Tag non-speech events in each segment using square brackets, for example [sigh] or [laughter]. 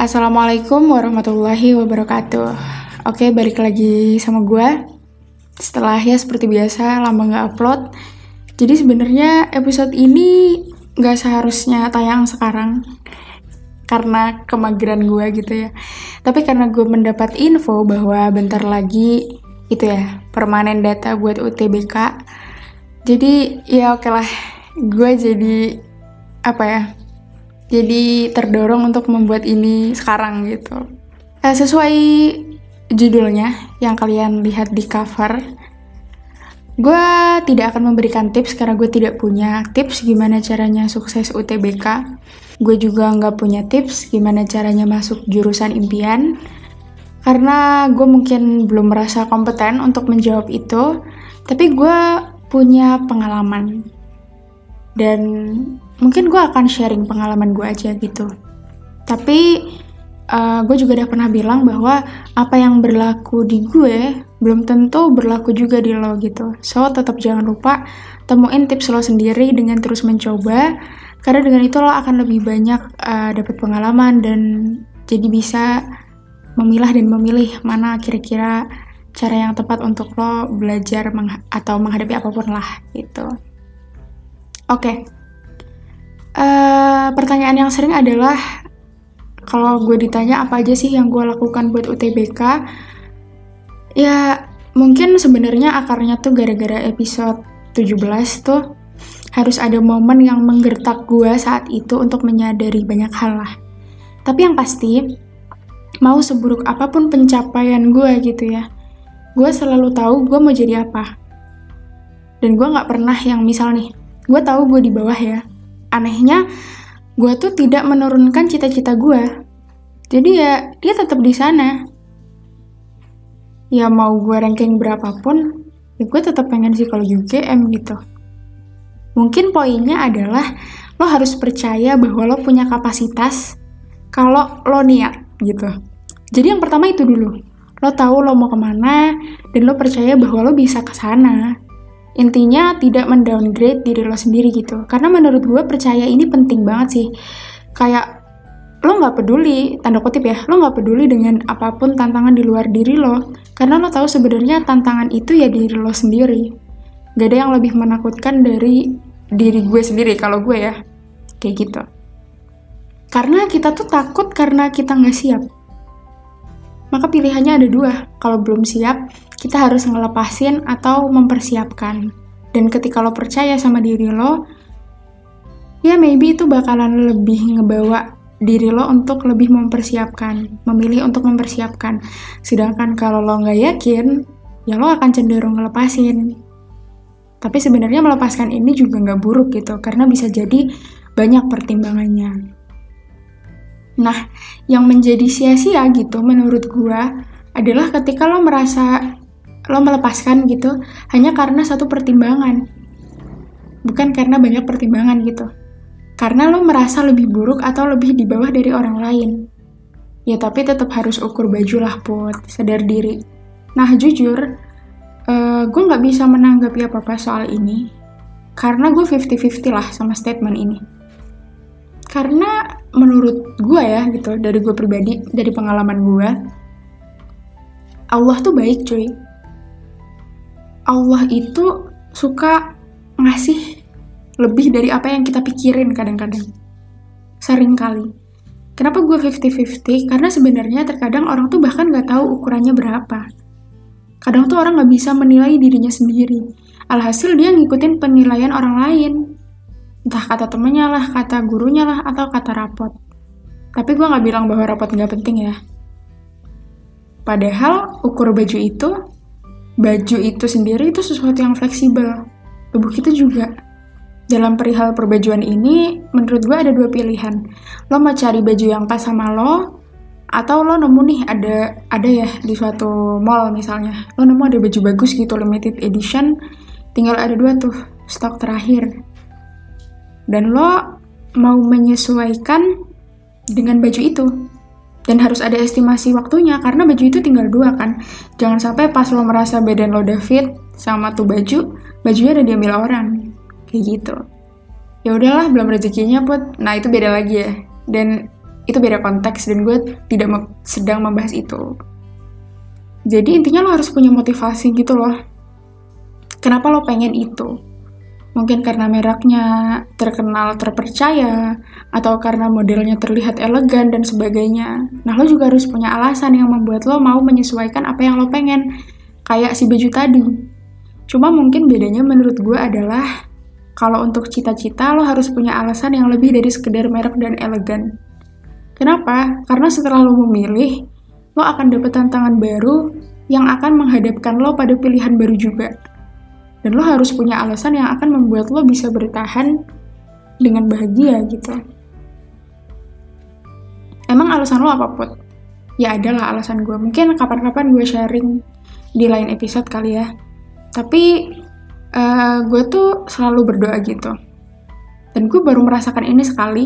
Assalamualaikum warahmatullahi wabarakatuh. Oke, balik lagi sama gue. Setelah ya seperti biasa lama nggak upload. Jadi sebenarnya episode ini nggak seharusnya tayang sekarang karena kemageran gue gitu ya. Tapi karena gue mendapat info bahwa bentar lagi itu ya permanen data buat UTBK. Jadi ya oke lah, gue jadi apa ya jadi terdorong untuk membuat ini sekarang gitu. Eh, sesuai judulnya yang kalian lihat di cover, gue tidak akan memberikan tips karena gue tidak punya tips gimana caranya sukses UTBK. Gue juga nggak punya tips gimana caranya masuk jurusan impian karena gue mungkin belum merasa kompeten untuk menjawab itu. Tapi gue punya pengalaman dan mungkin gue akan sharing pengalaman gue aja gitu tapi uh, gue juga udah pernah bilang bahwa apa yang berlaku di gue belum tentu berlaku juga di lo gitu so tetap jangan lupa temuin tips lo sendiri dengan terus mencoba karena dengan itu lo akan lebih banyak uh, dapat pengalaman dan jadi bisa memilah dan memilih mana kira-kira cara yang tepat untuk lo belajar meng atau menghadapi apa pun lah gitu. Oke, okay. Uh, pertanyaan yang sering adalah kalau gue ditanya apa aja sih yang gue lakukan buat UTBK, ya mungkin sebenarnya akarnya tuh gara-gara episode 17 tuh harus ada momen yang menggertak gue saat itu untuk menyadari banyak hal lah. Tapi yang pasti, mau seburuk apa pun pencapaian gue gitu ya, gue selalu tahu gue mau jadi apa. Dan gue gak pernah yang misal nih, gue tahu gue di bawah ya, anehnya gue tuh tidak menurunkan cita-cita gue jadi ya dia tetap di sana. Ya mau gue ranking berapapun ya gue tetap pengen kalau UGM gitu. Mungkin poinnya adalah lo harus percaya bahwa lo punya kapasitas kalau lo niat gitu. Jadi yang pertama itu dulu. Lo tahu lo mau ke mana dan lo percaya bahwa lo bisa ke sana intinya tidak mendowngrade diri lo sendiri gitu. Karena menurut gue percaya ini penting banget sih. Kayak lo nggak peduli tanda kutip ya lo nggak peduli dengan apa pun tantangan di luar diri lo. Karena lo tahu sebenarnya tantangan itu ya diri lo sendiri. Gak ada yang lebih menakutkan dari diri gue sendiri kalau gue ya. Kayak gitu. Karena kita tuh takut karena kita nggak siap. Maka pilihannya ada dua. Kalau belum siap, kita harus ngelepasin atau mempersiapkan. Dan ketika lo percaya sama diri lo, ya maybe itu bakalan lebih ngebawa diri lo untuk lebih mempersiapkan, memilih untuk mempersiapkan. Sedangkan kalau lo nggak yakin, ya lo akan cenderung ngelepasin. Tapi sebenarnya melepaskan ini juga nggak buruk gitu, karena bisa jadi banyak pertimbangannya. Nah, yang menjadi sia-sia gitu menurut gua adalah ketika lo merasa lo melepaskan gitu hanya karena satu pertimbangan. Bukan karena banyak pertimbangan gitu. Karena lo merasa lebih buruk atau lebih di bawah dari orang lain. Ya tapi tetap harus ukur baju lah put, sadar diri. Nah jujur, uh, gue nggak bisa menanggapi apa-apa soal ini. Karena gue 50-50 lah sama statement ini karena menurut gue ya gitu dari gue pribadi dari pengalaman gue Allah tuh baik cuy Allah itu suka ngasih lebih dari apa yang kita pikirin kadang-kadang. Sering kali. Kenapa gue 50-50 karena sebenarnya terkadang orang tuh bahkan nggak tahu ukurannya berapa. Kadang tuh orang nggak bisa menilai dirinya sendiri. Alhasil dia ngikutin penilaian orang lain. Entah kata temennya lah, kata gurunya lah, atau kata rapot. Tapi gue gak bilang bahwa rapot gak penting ya. Padahal ukur baju itu, baju itu sendiri itu sesuatu yang fleksibel. Tubuh kita juga. Dalam perihal perbajuan ini, menurut gue ada dua pilihan. Lo mau cari baju yang pas sama lo, atau lo nemu nih ada ada ya di suatu mall misalnya. Lo nemu ada baju bagus gitu, limited edition, tinggal ada dua tuh, stok terakhir dan lo mau menyesuaikan dengan baju itu dan harus ada estimasi waktunya karena baju itu tinggal dua kan jangan sampai pas lo merasa badan lo udah sama tuh baju bajunya udah diambil orang kayak gitu ya udahlah belum rezekinya put nah itu beda lagi ya dan itu beda konteks dan gue tidak sedang membahas itu. Jadi intinya lo harus punya motivasi gitu loh. Kenapa lo pengen itu? Mungkin karena mereknya terkenal terpercaya, atau karena modelnya terlihat elegan dan sebagainya. Nah, lo juga harus punya alasan yang membuat lo mau menyesuaikan apa yang lo pengen. Kayak si baju tadi. Cuma mungkin bedanya menurut gue adalah kalau untuk cita-cita lo harus punya alasan yang lebih dari sekedar merek dan elegan. Kenapa? Karena setelah lo memilih, lo akan dapat tantangan baru yang akan menghadapkan lo pada pilihan baru juga. Dan lo harus punya alasan yang akan membuat lo bisa bertahan dengan bahagia gitu. Emang alasan lo apa, Put? Ya adalah alasan gue. Mungkin kapan-kapan gue sharing di lain episode kali ya. Tapi uh, gue tuh selalu berdoa gitu. Dan gue baru merasakan ini sekali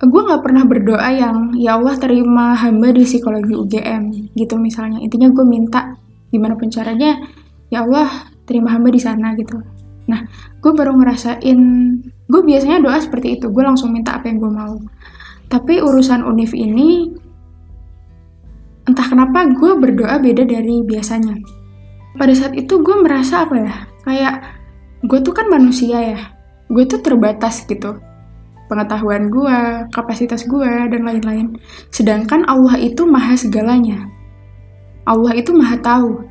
gue nggak pernah berdoa yang ya Allah terima hamba di psikologi UGM gitu misalnya intinya gue minta gimana pun caranya ya Allah terima hamba di sana gitu nah gue baru ngerasain gue biasanya doa seperti itu gue langsung minta apa yang gue mau tapi urusan univ ini entah kenapa gue berdoa beda dari biasanya pada saat itu gue merasa apa ya kayak gue tuh kan manusia ya gue tuh terbatas gitu pengetahuan gue, kapasitas gue, dan lain-lain. Sedangkan Allah itu maha segalanya. Allah itu maha tahu.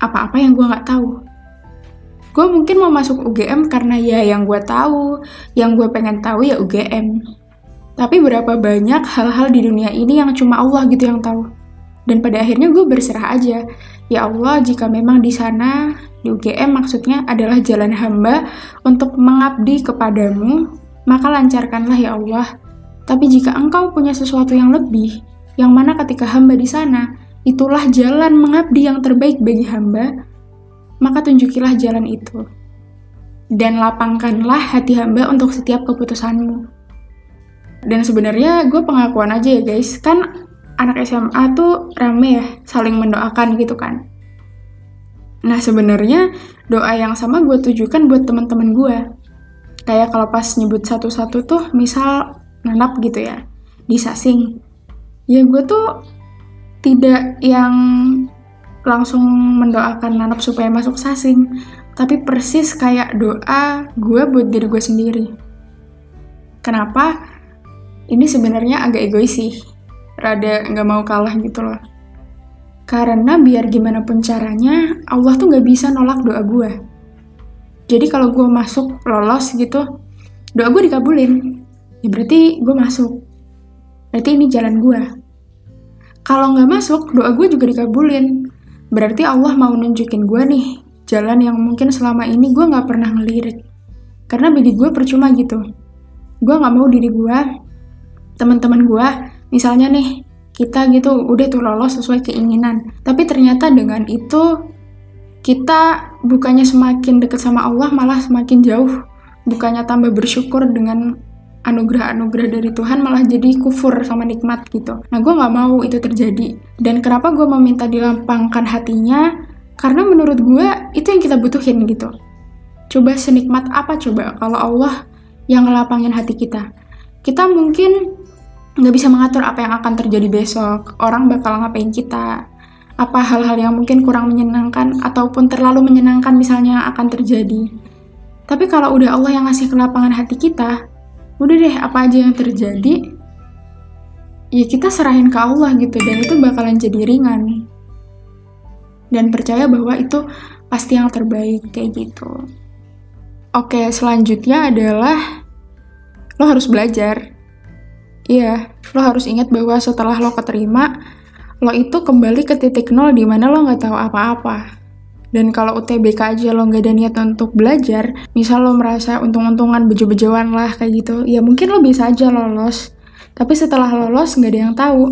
Apa-apa yang gue gak tahu. Gue mungkin mau masuk UGM karena ya yang gue tahu, yang gue pengen tahu ya UGM. Tapi berapa banyak hal-hal di dunia ini yang cuma Allah gitu yang tahu. Dan pada akhirnya gue berserah aja. Ya Allah, jika memang di sana di UGM maksudnya adalah jalan hamba untuk mengabdi kepadamu maka lancarkanlah ya Allah. Tapi jika engkau punya sesuatu yang lebih, yang mana ketika hamba di sana, itulah jalan mengabdi yang terbaik bagi hamba, maka tunjukilah jalan itu. Dan lapangkanlah hati hamba untuk setiap keputusanmu. Dan sebenarnya gue pengakuan aja ya guys, kan anak SMA tuh rame ya, saling mendoakan gitu kan. Nah sebenarnya doa yang sama gue tujukan buat teman-teman gue kayak kalau pas nyebut satu-satu tuh misal nanap gitu ya di sasing ya gue tuh tidak yang langsung mendoakan nanap supaya masuk sasing tapi persis kayak doa gue buat diri gue sendiri. Kenapa? Ini sebenarnya agak egois sih rada nggak mau kalah gitu loh. Karena biar gimana pun caranya Allah tuh nggak bisa nolak doa gue jadi kalau gue masuk lolos gitu doa gue dikabulin. Ya berarti gue masuk. Berarti ini jalan gue kalau nggak masuk doa gue juga dikabulin. Berarti Allah mau nunjukin gue nih jalan yang mungkin selama ini gue nggak pernah ngelirik. Karena bagi gue percuma gitu. Gue nggak mau diri gue teman-teman gue misalnya nih kita gitu udah tuh lolos sesuai keinginan. Tapi ternyata dengan itu kita bukannya semakin dekat sama Allah malah semakin jauh. Bukannya tambah bersyukur dengan anugerah-anugerah dari Tuhan malah jadi kufur sama nikmat gitu. Nah gue nggak mau itu terjadi. Dan kenapa gue meminta dilampangkan hatinya? Karena menurut gue itu yang kita butuhin gitu. Coba senikmat apa coba kalau Allah yang ngelapangin hati kita. Kita mungkin nggak bisa mengatur apa yang akan terjadi besok. Orang bakal ngapain kita apa hal-hal yang mungkin kurang menyenangkan ataupun terlalu menyenangkan misalnya akan terjadi. Tapi kalau udah Allah yang ngasih kelapangan hati kita, udah deh apa aja yang terjadi, ya kita serahin ke Allah gitu dan itu bakalan jadi ringan. Dan percaya bahwa itu pasti yang terbaik kayak gitu. Oke, selanjutnya adalah lo harus belajar. Iya, lo harus ingat bahwa setelah lo keterima, lo itu kembali ke titik nol di mana lo nggak tahu apa-apa. Dan kalau UTBK aja lo nggak ada niat untuk belajar, misal lo merasa untung-untungan bejo-bejoan lah kayak gitu, ya mungkin lo bisa aja lolos. Tapi setelah lolos nggak ada yang tahu.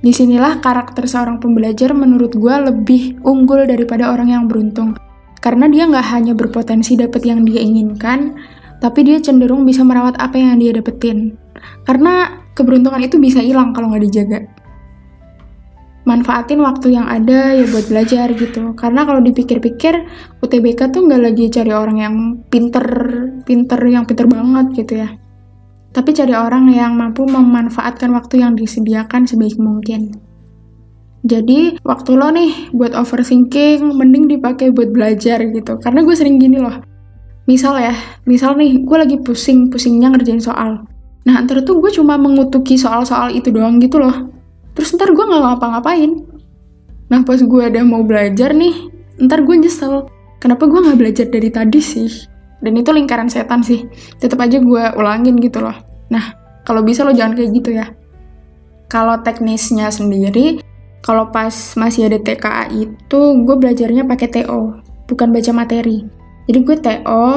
Di sinilah karakter seorang pembelajar menurut gue lebih unggul daripada orang yang beruntung. Karena dia nggak hanya berpotensi dapet yang dia inginkan, tapi dia cenderung bisa merawat apa yang dia dapetin. Karena keberuntungan itu bisa hilang kalau nggak dijaga manfaatin waktu yang ada ya buat belajar gitu karena kalau dipikir-pikir UTBK tuh nggak lagi cari orang yang pinter pinter yang pinter banget gitu ya tapi cari orang yang mampu memanfaatkan waktu yang disediakan sebaik mungkin. Jadi, waktu lo nih buat overthinking, mending dipakai buat belajar gitu. Karena gue sering gini loh. Misal ya, misal nih, gue lagi pusing-pusingnya ngerjain soal. Nah, ntar tuh gue cuma mengutuki soal-soal itu doang gitu loh. Terus ntar gue gak ngapa-ngapain. Nah, pas gue udah mau belajar nih, ntar gue nyesel. Kenapa gue gak belajar dari tadi sih? Dan itu lingkaran setan sih. Tetap aja gue ulangin gitu loh. Nah, kalau bisa lo jangan kayak gitu ya. Kalau teknisnya sendiri, kalau pas masih ada TKA itu, gue belajarnya pakai TO, bukan baca materi. Jadi gue TO,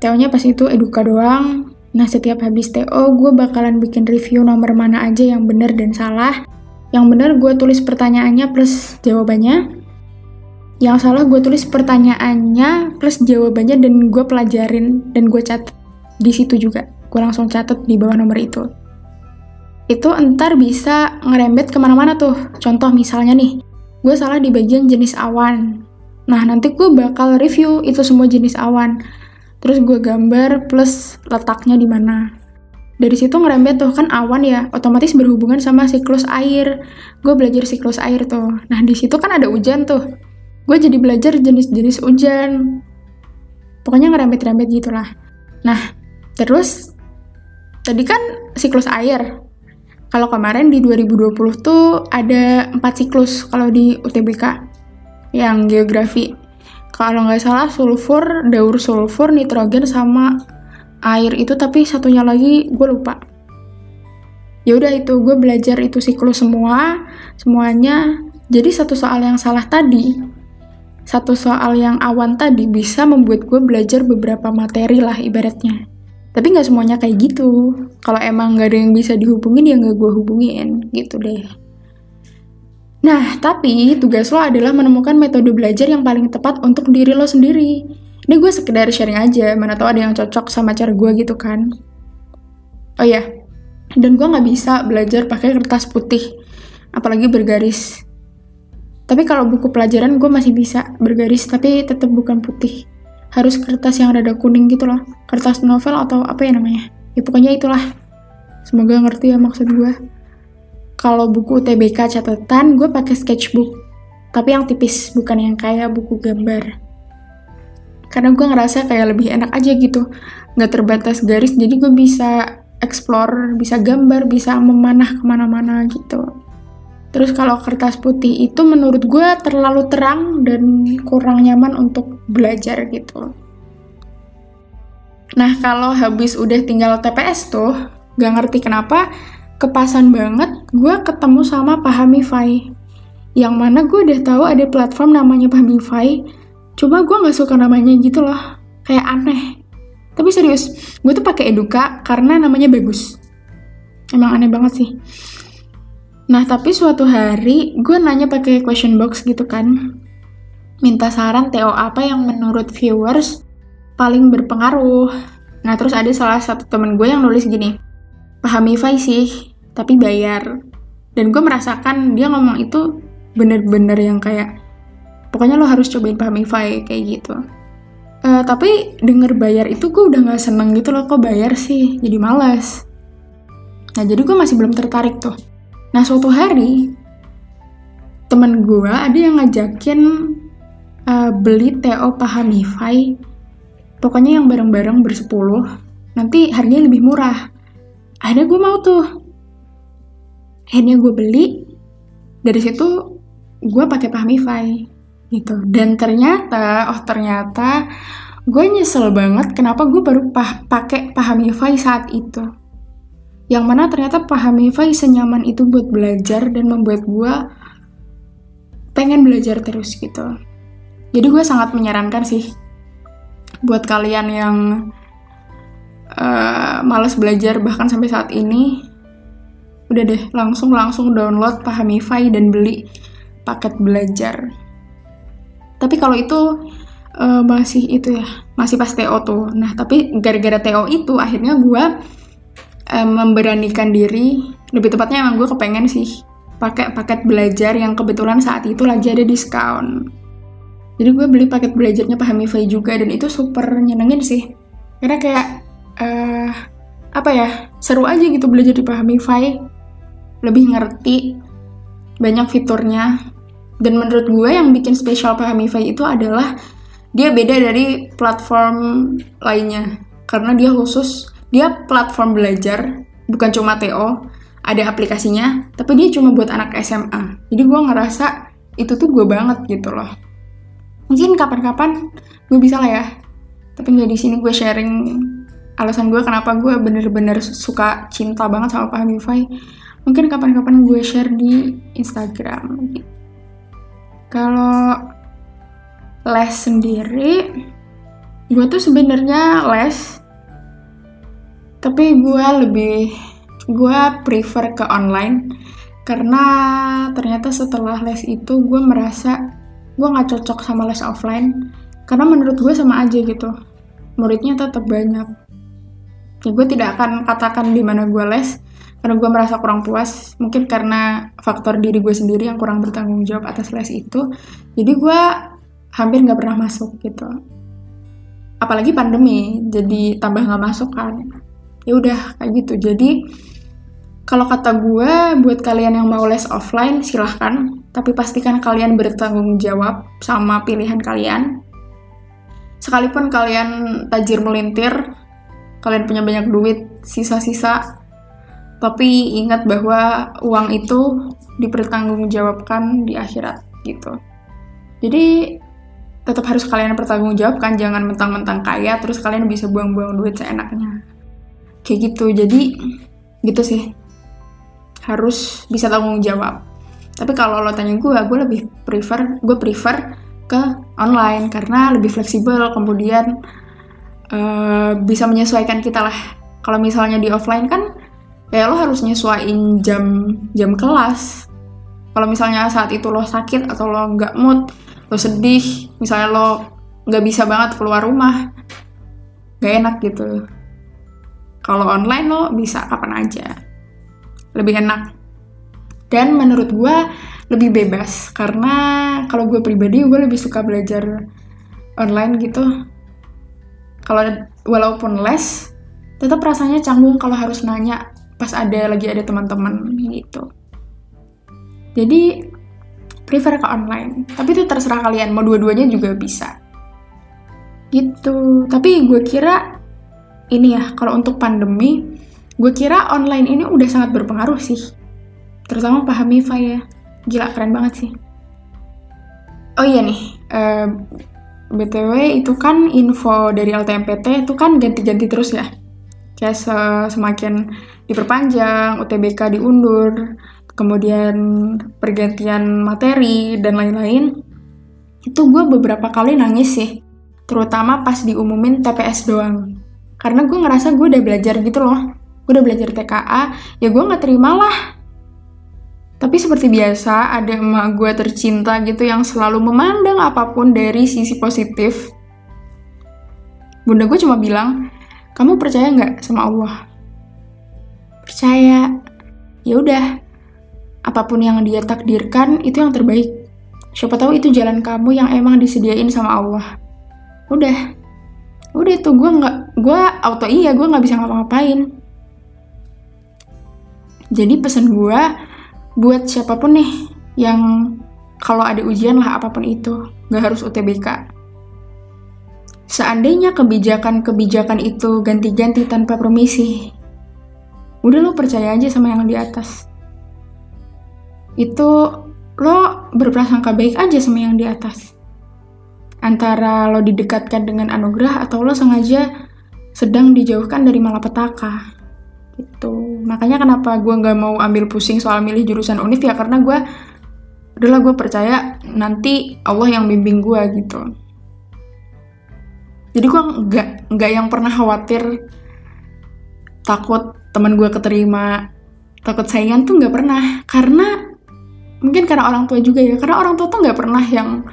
TO-nya pas itu eduka doang, Nah, setiap habis TO, gue bakalan bikin review nomor mana aja yang bener dan salah. Yang bener gue tulis pertanyaannya plus jawabannya. Yang salah gue tulis pertanyaannya plus jawabannya dan gue pelajarin dan gue catat di situ juga. Gue langsung catat di bawah nomor itu. Itu entar bisa ngerembet ke mana-mana tuh. Contoh misalnya nih, gue salah di bagian jenis awan. Nah, nanti gue bakal review itu semua jenis awan terus gue gambar plus letaknya di mana dari situ ngerembet tuh kan awan ya otomatis berhubungan sama siklus air. Gue belajar siklus air tuh. Nah di situ kan ada hujan tuh. Gue jadi belajar jenis-jenis hujan. Pokoknya ngerembet-rembet gitulah. Nah terus tadi kan siklus air. Kalau kemarin di 2020 tuh ada empat siklus kalau di UTBK yang geografi. Kalau nggak salah sulfur, daur sulfur, nitrogen sama air itu tapi satunya lagi gue lupa. Ya udah itu gue belajar itu siklus semua, semuanya. Jadi satu soal yang salah tadi, satu soal yang awan tadi bisa membuat gue belajar beberapa materi lah ibaratnya. Tapi nggak semuanya kayak gitu. Kalau emang nggak ada yang bisa dihubungin ya nggak gue hubungin gitu deh. Nah, tapi tugas lo adalah menemukan metode belajar yang paling tepat untuk diri lo sendiri. Ini gue sekedar sharing aja, mana tau ada yang cocok sama cara gue gitu kan. Oh iya, dan gue nggak bisa belajar pakai kertas putih, apalagi bergaris. Tapi kalau buku pelajaran gue masih bisa bergaris, tapi tetap bukan putih. Harus kertas yang rada kuning gitu loh, kertas novel atau apa ya namanya. Ya pokoknya itulah. Semoga ngerti ya maksud gue. Kalau buku TBK catatan, gue pakai sketchbook. Tapi yang tipis, bukan yang kayak buku gambar. Karena gue ngerasa kayak lebih enak aja gitu. Nggak terbatas garis, jadi gue bisa explore, bisa gambar, bisa memanah ke mana-mana gitu. Terus kalau kertas putih itu menurut gue terlalu terang dan kurang nyaman untuk belajar gitu. Nah kalau habis udah tinggal TPS tuh, gak ngerti kenapa kepasan banget gue ketemu sama Pahamify. Yang mana gue udah tahu ada platform namanya Pahamify, cuma gue nggak suka namanya gitu loh, kayak aneh. Tapi serius, gue tuh pakai Eduka karena namanya bagus. Emang aneh banget sih. Nah, tapi suatu hari gue nanya pakai question box gitu kan. Minta saran TO apa yang menurut viewers paling berpengaruh. Nah, terus ada salah satu temen gue yang nulis gini, Pahamify sih, tapi bayar dan gue merasakan dia ngomong itu bener-bener yang kayak pokoknya lo harus cobain Pamify kayak gitu. Uh, tapi denger bayar itu gue udah gak seneng gitu loh kok bayar sih? Jadi males. Nah jadi gue masih belum tertarik tuh. Nah suatu hari temen gue ada yang ngajakin uh, beli TO Pahamify pokoknya yang bareng-bareng bersepuluh. Nanti harganya lebih murah. Akhirnya gue mau tuh. Akhirnya gue beli. Dari situ gue pakai Pahmify gitu. Dan ternyata oh ternyata gue nyesel banget kenapa gue baru pah pakai Pahmify saat itu. Yang mana ternyata Pahmify senyaman itu buat belajar dan membuat gue pengen belajar terus gitu. Jadi gue sangat menyarankan sih buat kalian yang uh, males belajar bahkan sampai saat ini udah deh langsung langsung download Pahamify dan beli paket belajar tapi kalau itu uh, masih itu ya masih pas TO tuh. Nah tapi gara-gara TO itu akhirnya gue uh, memberanikan diri. Lebih tepatnya emang gue kepengen sih pakai paket belajar yang kebetulan saat itu lagi ada diskon jadi gue beli paket belajarnya Pahamify juga dan itu super nyenengin sih. Karena kayak uh, apa ya seru aja gitu belajar di Pahamify lebih ngerti banyak fiturnya dan menurut gue yang bikin spesial Pahamify itu adalah dia beda dari platform lainnya. Karena dia khusus dia platform belajar bukan cuma TO ada aplikasinya tapi dia cuma buat anak SMA jadi gue ngerasa itu tuh gue banget gitu loh. Mungkin kapan-kapan gue bisa lah ya. Tapi nggak di sini gue sharing alasan gue kenapa gue bener-bener suka cinta banget sama Pahamify mungkin kapan-kapan gue share di Instagram kalau les sendiri gue tuh sebenarnya les tapi gue lebih gue prefer ke online. Karena ternyata setelah les itu gue merasa gue nggak cocok sama les offline. Karena menurut gue sama aja gitu muridnya tetap banyak. Ya gue tidak akan katakan di mana gue les karena gue merasa kurang puas mungkin karena faktor diri gue sendiri yang kurang bertanggung jawab atas les itu. Jadi gue hampir nggak pernah masuk gitu. Apalagi pandemi jadi tambah nggak masuk kan. Ya udah kayak gitu. Jadi kalau kata gue buat kalian yang mau les offline silahkan. Tapi pastikan kalian bertanggung jawab sama pilihan kalian. Sekalipun kalian tajir melintir kalian punya banyak duit sisa-sisa tapi ingat bahwa uang itu dipertanggungjawabkan di akhirat gitu. Jadi tetap harus kalian pertanggungjawabkan jangan mentang-mentang kaya terus kalian bisa buang-buang duit seenaknya. Kayak gitu. Jadi gitu sih. Harus bisa tanggung jawab tapi kalau lo tanya gue gue lebih prefer gue prefer ke online karena lebih fleksibel kemudian uh, bisa menyesuaikan kita lah. Kalau misalnya di offline kan ya lo harus nyesuaiin jam jam kelas. Kalau misalnya saat itu lo sakit atau lo nggak mood, lo sedih, misalnya lo nggak bisa banget keluar rumah, gak enak gitu. Kalau online lo bisa kapan aja, lebih enak. Dan menurut gue lebih bebas karena kalau gue pribadi gue lebih suka belajar online gitu kalau walaupun les tetap rasanya canggung kalau harus nanya pas ada lagi ada teman-teman gitu. Jadi prefer ke online. Tapi itu terserah kalian mau dua-duanya juga bisa. Gitu. Tapi gue kira ini ya kalau untuk pandemi gue kira online ini udah sangat berpengaruh sih. Terutama pahami ya. Gila keren banget sih. Oh iya nih uh, BTW itu kan info dari LTMPT itu kan ganti-ganti terus ya. Kayak se semakin diperpanjang, UTBK diundur, kemudian pergantian materi dan lain-lain. Itu gue beberapa kali nangis sih. Terutama pas diumumin TPS doang. Karena gue ngerasa gue udah belajar gitu loh. Gue udah belajar TKA, ya gue gak terima lah tapi seperti biasa, ada emak gue tercinta gitu yang selalu memandang apa pun dari sisi positif. Bunda gue cuma bilang, kamu percaya nggak sama Allah? Percaya. Ya udah, apa pun yang dia takdirkan itu yang terbaik. Siapa tahu itu jalan kamu yang emang disediain sama Allah. Udah, udah itu gue nggak, gue auto iya gue nggak bisa ngapa-ngapain. Jadi pesan gue, buat siapa pun nih yang kalau ada ujian lah apa pun itu, nggak harus UTBK. Seandainya kebijakan-kebijakan itu ganti-ganti tanpa permisi, udah lo percaya aja sama yang di atas. Itu lo berprasangka baik aja sama yang di atas. Antara lo didekatkan dengan anugerah atau lo sengaja sedang dijauhkan dari malapetaka gitu makanya kenapa gue nggak mau ambil pusing soal milih jurusan univ ya karena gue adalah gue percaya nanti Allah yang bimbing gue gitu jadi gue nggak nggak yang pernah khawatir takut teman gue keterima takut saingan tuh nggak pernah karena mungkin karena orang tua juga ya karena orang tua tuh nggak pernah yang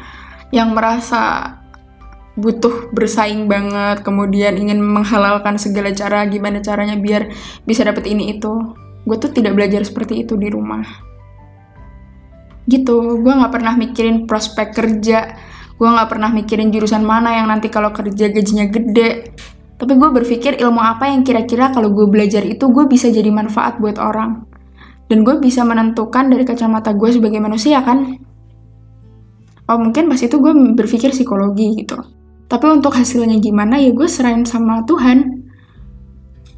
yang merasa butuh bersaing banget, kemudian ingin menghalalkan segala cara, gimana caranya biar bisa dapet ini itu. Gue tuh tidak belajar seperti itu di rumah. Gitu, gue gak pernah mikirin prospek kerja, gue gak pernah mikirin jurusan mana yang nanti kalau kerja gajinya gede. Tapi gue berpikir ilmu apa yang kira-kira kalau gue belajar itu gue bisa jadi manfaat buat orang. Dan gue bisa menentukan dari kacamata gue sebagai manusia kan. Oh mungkin pas itu gue berpikir psikologi gitu. Tapi untuk hasilnya gimana ya gue serahin sama Tuhan.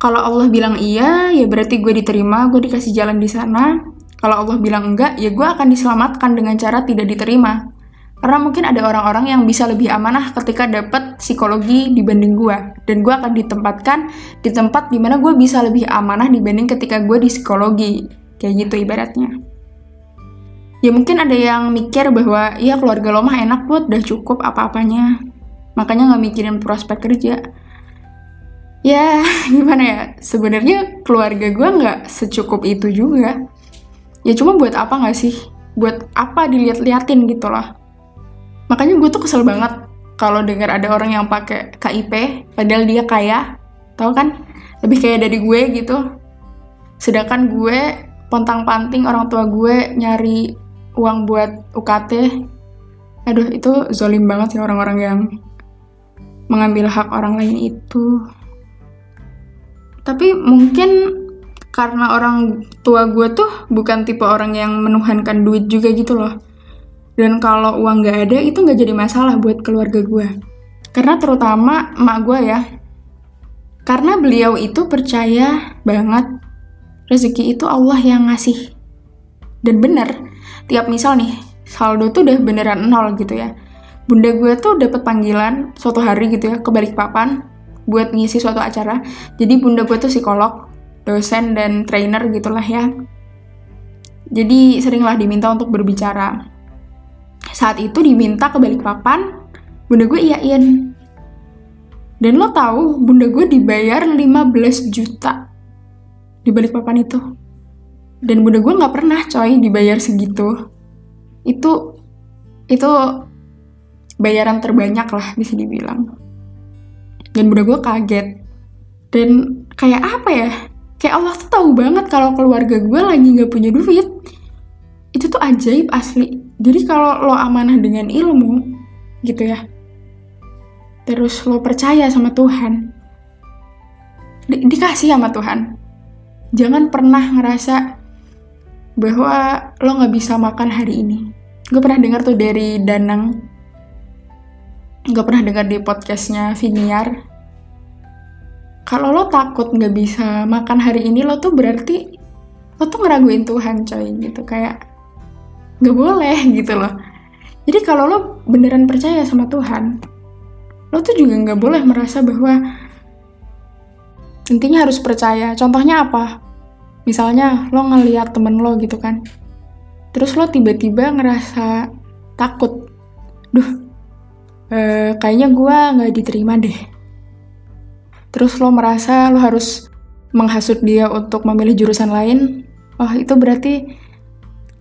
Kalau Allah bilang iya, ya berarti gue diterima, gue dikasih jalan di sana. Kalau Allah bilang enggak, ya gue akan diselamatkan dengan cara tidak diterima. Karena mungkin ada orang-orang yang bisa lebih amanah ketika dapat psikologi dibanding gue. Dan gue akan ditempatkan di tempat di mana gue bisa lebih amanah dibanding ketika gue di psikologi. Kayak gitu ibaratnya. Ya mungkin ada yang mikir bahwa ya keluarga lo mah enak buat udah cukup apa-apanya. Makanya gak mikirin prospek kerja. Ya [laughs] gimana ya, sebenarnya keluarga gue gak secukup itu juga. Ya cuma buat apa gak sih? Buat apa dilihat-liatin gitu lah makanya gue tuh kesel banget kalau dengar ada orang yang pakai KIP padahal dia kaya tau kan? Lebih kaya dari gue gitu. Sedangkan gue pontang-panting orang tua gue nyari uang buat UKT aduh itu zolim banget sih orang-orang yang mengambil hak orang lain itu. Tapi mungkin karena orang tua gue tuh bukan tipe orang yang menuhankan duit juga gitu loh dan kalau uang nggak ada itu nggak jadi masalah buat keluarga gue. Karena terutama emak gue ya. Karena beliau itu percaya banget rezeki itu Allah yang ngasih. Dan bener, tiap misal nih, saldo tuh udah beneran nol gitu ya. Bunda gue tuh dapat panggilan suatu hari gitu ya ke Balikpapan buat ngisi suatu acara. Jadi bunda gue tuh psikolog, dosen dan trainer gitulah ya. Jadi seringlah diminta untuk berbicara saat itu diminta ke Balikpapan, bunda gue iyain. Dan lo tahu, bunda gue dibayar 15 juta di Balikpapan itu. Dan bunda gue nggak pernah coy dibayar segitu. Itu itu bayaran terbanyak lah bisa dibilang. Dan bunda gue kaget. Dan kayak apa ya? Kayak Allah tuh tahu banget kalau keluarga gue lagi nggak punya duit. Itu tuh ajaib asli jadi kalau lo amanah dengan ilmu, gitu ya, terus lo percaya sama Tuhan, di dikasih sama Tuhan. Jangan pernah ngerasa bahwa lo nggak bisa makan hari ini. Gue pernah dengar tuh dari Danang, gue pernah dengar di podcastnya Viniar. Kalau lo takut nggak bisa makan hari ini, lo tuh berarti lo tuh ngeraguin Tuhan coy gitu kayak nggak boleh gitu loh. Jadi kalau lo beneran percaya sama Tuhan lo tuh juga nggak boleh merasa bahwa intinya harus percaya. Contohnya apa? Misalnya lo ngeliat temen lo gitu kan terus lo tiba-tiba ngerasa takut. Duh eh, kayaknya gue nggak diterima deh. Terus lo merasa lo harus menghasut dia untuk memilih jurusan lain. Oh itu berarti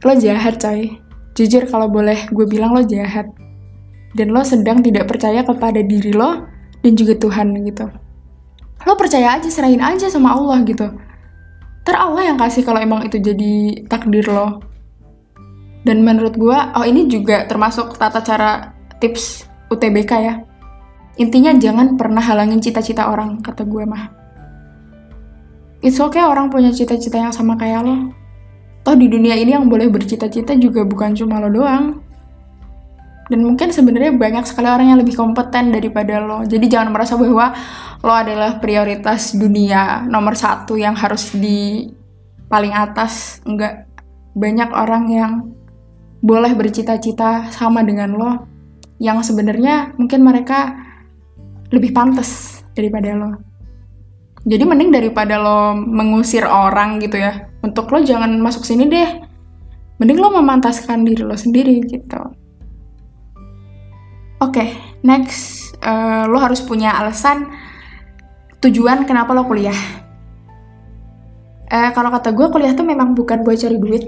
lo jahat coy. Jujur kalau boleh gue bilang lo jahat. Dan lo sedang tidak percaya kepada diri lo dan juga Tuhan gitu. Lo percaya aja serahin aja sama Allah gitu. Ter Allah yang kasih kalau emang itu jadi takdir lo. Dan menurut gue oh ini juga termasuk tata cara tips UTBK ya. Intinya jangan pernah halangin cita-cita orang kata gue mah. It's okay orang punya cita-cita yang sama kayak lo Toh di dunia ini yang boleh bercita-cita juga bukan cuma lo doang. Dan mungkin sebenarnya banyak sekali orang yang lebih kompeten daripada lo. Jadi jangan merasa bahwa lo adalah prioritas dunia nomor satu yang harus di paling atas. Enggak. Banyak orang yang boleh bercita-cita sama dengan lo. Yang sebenarnya mungkin mereka lebih pantas daripada lo. Jadi mending daripada lo mengusir orang gitu ya, untuk lo jangan masuk sini deh. Mending lo memantaskan diri lo sendiri gitu. Oke, okay, next uh, lo harus punya alasan tujuan kenapa lo kuliah. Eh, kalau kata gue kuliah tuh memang bukan buat cari duit,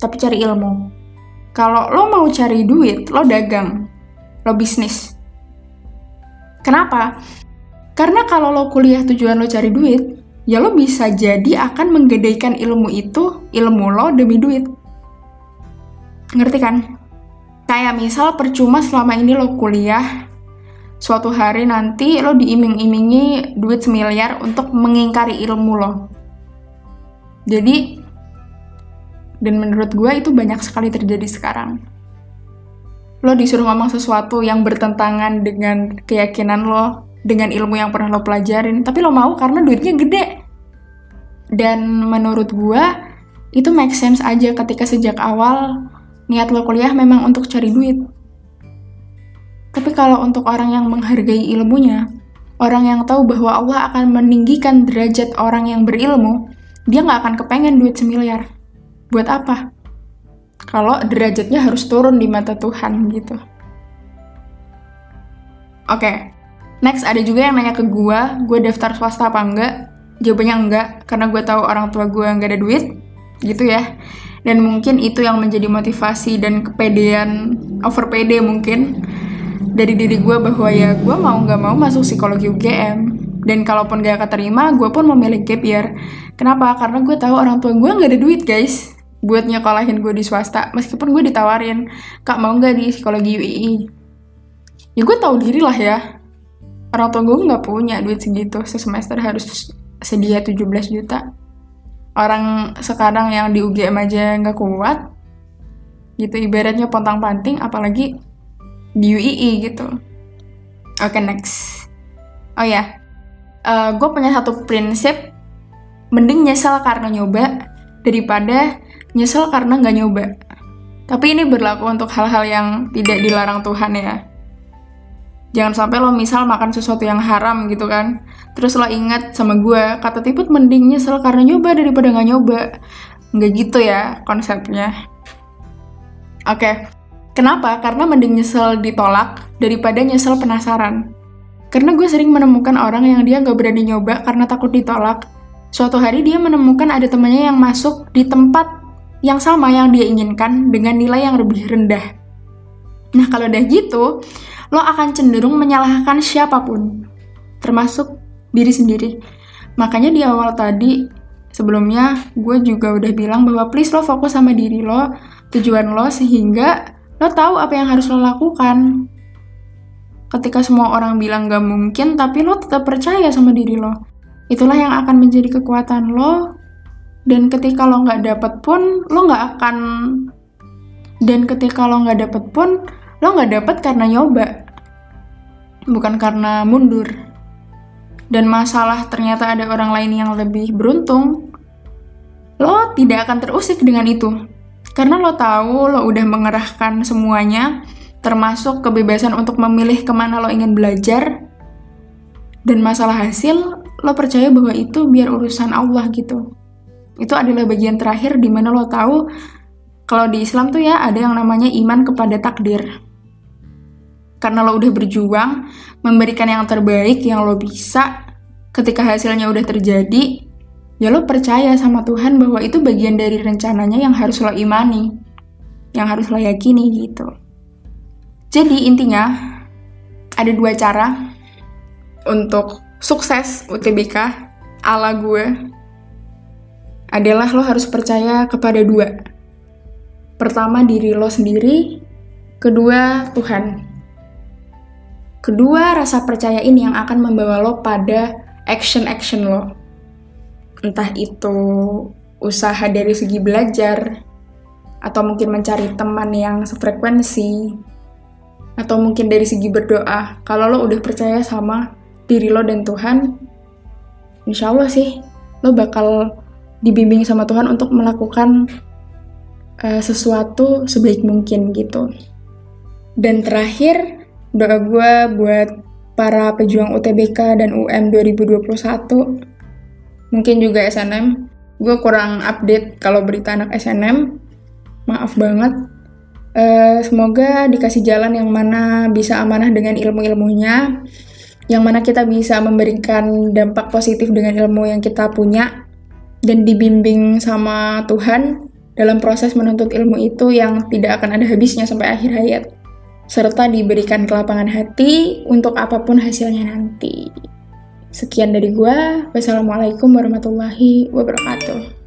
tapi cari ilmu. Kalau lo mau cari duit, lo dagang, lo bisnis. Kenapa? Karena kalau lo kuliah tujuan lo cari duit, ya lo bisa jadi akan menggadaikan ilmu itu, ilmu lo demi duit. Ngerti kan? Kayak misal percuma selama ini lo kuliah, suatu hari nanti lo diiming-imingi duit semiliar untuk mengingkari ilmu lo. Jadi, dan menurut gue itu banyak sekali terjadi sekarang. Lo disuruh ngomong sesuatu yang bertentangan dengan keyakinan lo, dengan ilmu yang pernah lo pelajarin, tapi lo mau karena duitnya gede. Dan menurut gue, itu make sense aja ketika sejak awal niat lo kuliah memang untuk cari duit tapi kalau untuk orang yang menghargai ilmunya, orang yang tahu bahwa Allah akan meninggikan derajat orang yang berilmu, dia nggak akan kepengen duit semiliar. Buat apa? Kalau derajatnya harus turun di mata Tuhan gitu. Oke, okay. Next ada juga yang nanya ke gue, gue daftar swasta apa enggak? Jawabannya enggak, karena gue tahu orang tua gue nggak ada duit, gitu ya. Dan mungkin itu yang menjadi motivasi dan kepedean, over pede mungkin dari diri gue bahwa ya gue mau nggak mau masuk psikologi UGM dan kalaupun gak keterima gue pun memilih gap year. Kenapa? Karena gue tahu orang tua gue nggak ada duit guys buat nyekolahin gue di swasta meskipun gue ditawarin kak mau nggak di psikologi UII ya gue tahu diri lah ya orang tua gue nggak punya duit segitu sesemester harus sedia 17 juta orang sekarang yang di UGM aja nggak kuat gitu ibaratnya pontang panting apalagi di UII gitu. Oke okay, next. Oh ya, yeah. uh, gue punya satu prinsip, mending nyesel karena nyoba daripada nyesel karena nggak nyoba. Tapi ini berlaku untuk hal-hal yang tidak dilarang Tuhan ya. Jangan sampai lo misal makan sesuatu yang haram gitu kan. Terus lo ingat sama gue, kata tiput mending nyesel karena nyoba daripada nggak nyoba. Nggak gitu ya konsepnya. Oke, okay. Kenapa? Karena mending nyesel ditolak daripada nyesel penasaran. Karena gue sering menemukan orang yang dia nggak berani nyoba karena takut ditolak. Suatu hari dia menemukan ada temannya yang masuk di tempat yang sama yang dia inginkan dengan nilai yang lebih rendah. Nah kalau udah gitu, lo akan cenderung menyalahkan siapa pun, termasuk diri sendiri. Makanya di awal tadi, sebelumnya gue juga udah bilang bahwa please lo fokus sama diri lo, tujuan lo, sehingga lo tahu apa yang harus lo lakukan. Ketika semua orang bilang gak mungkin, tapi lo tetap percaya sama diri lo. Itulah yang akan menjadi kekuatan lo. Dan ketika lo nggak dapet pun, lo nggak akan. Dan ketika lo nggak dapet pun, lo nggak dapet karena nyoba, bukan karena mundur. Dan masalah ternyata ada orang lain yang lebih beruntung, lo tidak akan terusik dengan itu karena lo tahu lo udah mengerahkan semuanya, termasuk kebebasan untuk memilih ke mana lo ingin belajar, dan masalah hasil, lo percaya bahwa itu biar urusan Allah gitu. Itu adalah bagian terakhir di mana lo tahu kalau di Islam tuh ya ada yang namanya iman kepada takdir. Karena lo udah berjuang, memberikan yang terbaik yang lo bisa, ketika hasilnya udah terjadi, ya lo percaya sama Tuhan bahwa itu bagian dari rencananya yang harus lo imani, yang harus lo yakini gitu. Jadi intinya ada dua cara untuk sukses UTBK ala gue adalah lo harus percaya kepada dua. Pertama diri lo sendiri, kedua Tuhan. Kedua rasa percaya ini yang akan membawa lo pada action-action lo. Entah itu usaha dari segi belajar atau mungkin mencari teman yang sefrekuensi atau mungkin dari segi berdoa. Kalau lo udah percaya sama diri lo dan Tuhan insya Allah sih lo bakal dibimbing sama Tuhan untuk melakukan uh, sesuatu sebaik mungkin gitu. Dan terakhir doa gue buat para pejuang UTBK dan UM 2021 mungkin juga SNM gue kurang update kalau berita anak SNM maaf banget. Uh, semoga dikasih jalan yang mana bisa amanah dengan ilmu-ilmunya. Yang mana kita bisa memberikan dampak positif dengan ilmu yang kita punya dan dibimbing sama Tuhan dalam proses menuntut ilmu itu yang tidak akan ada habisnya sampai akhir hayat serta diberikan kelapangan hati untuk apa pun hasilnya nanti. Sekian dari gua. Wassalamualaikum warahmatullahi wabarakatuh.